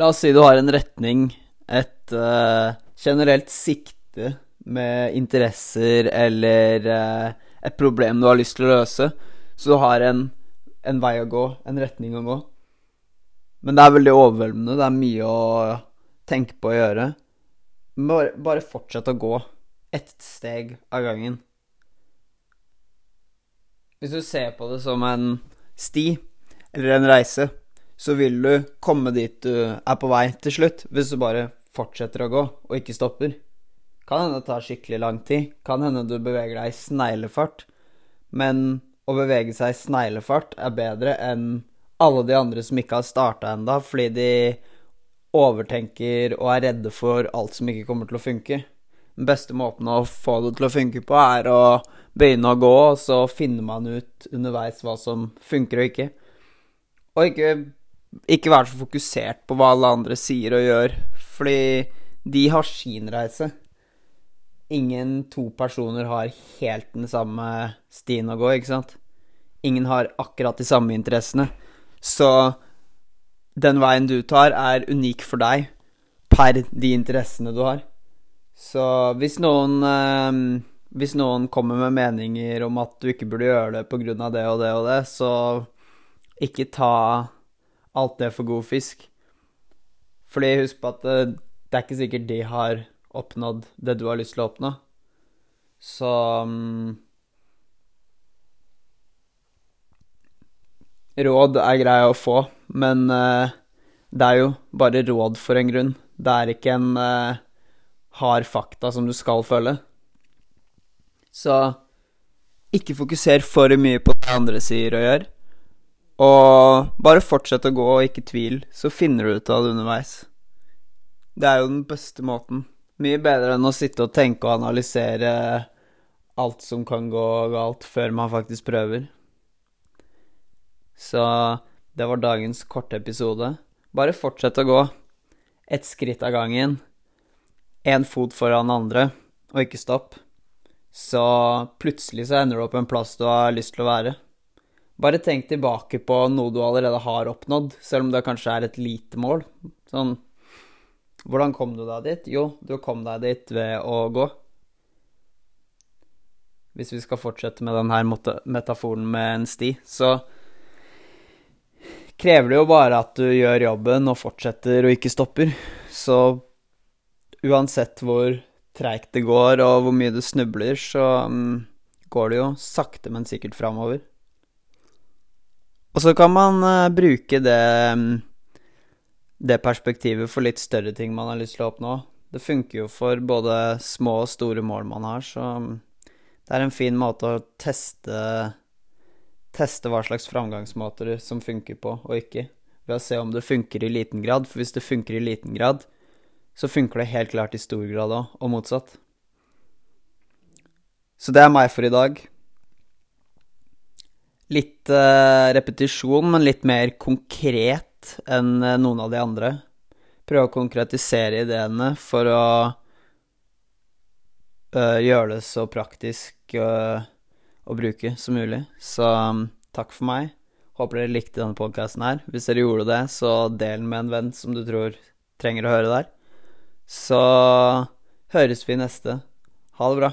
La oss si du har en retning, et uh, generelt sikte med interesser eller uh, et problem du har lyst til å løse. Så du har en, en vei å gå, en retning å gå. Men det er veldig overveldende. Det er mye å tenke på å gjøre. Bare, bare fortsett å gå ett steg av gangen. Hvis du ser på det som en sti eller en reise, så vil du komme dit du er på vei til slutt, hvis du bare fortsetter å gå og ikke stopper. Kan hende det tar skikkelig lang tid, kan hende du beveger deg i sneglefart, men å bevege seg i sneglefart er bedre enn alle de andre som ikke har starta enda, fordi de overtenker og er redde for alt som ikke kommer til å funke. Den beste måten å få det til å funke på, er å begynne å gå, og så finner man ut underveis hva som funker og ikke. Og ikke, ikke være så fokusert på hva alle andre sier og gjør, fordi de har sin reise. Ingen to personer har helt den samme stien å gå, ikke sant? Ingen har akkurat de samme interessene. Så den veien du tar, er unik for deg per de interessene du har. Så hvis noen eh, Hvis noen kommer med meninger om at du ikke burde gjøre det pga. det og det og det, så ikke ta alt det for god fisk. Fordi husk på at det, eh, det er ikke sikkert de har oppnådd det du har lyst til å oppnå. Så um, råd er greie å få, men uh, det er jo bare råd for en grunn. Det er ikke en uh, hard fakta som du skal følge. Så ikke fokuser for mye på det andre sier og gjør. Og bare fortsett å gå, og ikke tvil, så finner du ut av det underveis. Det er jo den beste måten. Mye bedre enn å sitte og tenke og analysere alt som kan gå galt, før man faktisk prøver. Så det var dagens korte episode. Bare fortsett å gå. Ett skritt av gangen. Én fot foran andre, og ikke stopp. Så plutselig så ender du opp en plass du har lyst til å være. Bare tenk tilbake på noe du allerede har oppnådd, selv om det kanskje er et lite mål. Sånn Hvordan kom du deg dit? Jo, du kom deg dit ved å gå. Hvis vi skal fortsette med denne metaforen med en sti, så krever det jo bare at du gjør jobben og fortsetter og ikke stopper. Så uansett hvor treigt det går og hvor mye du snubler, så um, går det jo sakte, men sikkert framover. Og så kan man uh, bruke det, um, det perspektivet for litt større ting man har lyst til å oppnå. Det funker jo for både små og store mål man har, så um, det er en fin måte å teste teste hva slags framgangsmåter som funker på og ikke, ved å se om det funker i liten grad. For hvis det funker i liten grad, så funker det helt klart i stor grad òg, og motsatt. Så det er meg for i dag. Litt uh, repetisjon, men litt mer konkret enn uh, noen av de andre. Prøve å konkretisere ideene for å uh, gjøre det så praktisk å bruke som mulig. Så um, takk for meg. Håper dere likte denne podkasten her. Hvis dere gjorde det, så del den med en venn som du tror trenger å høre der. Så høres vi neste. Ha det bra.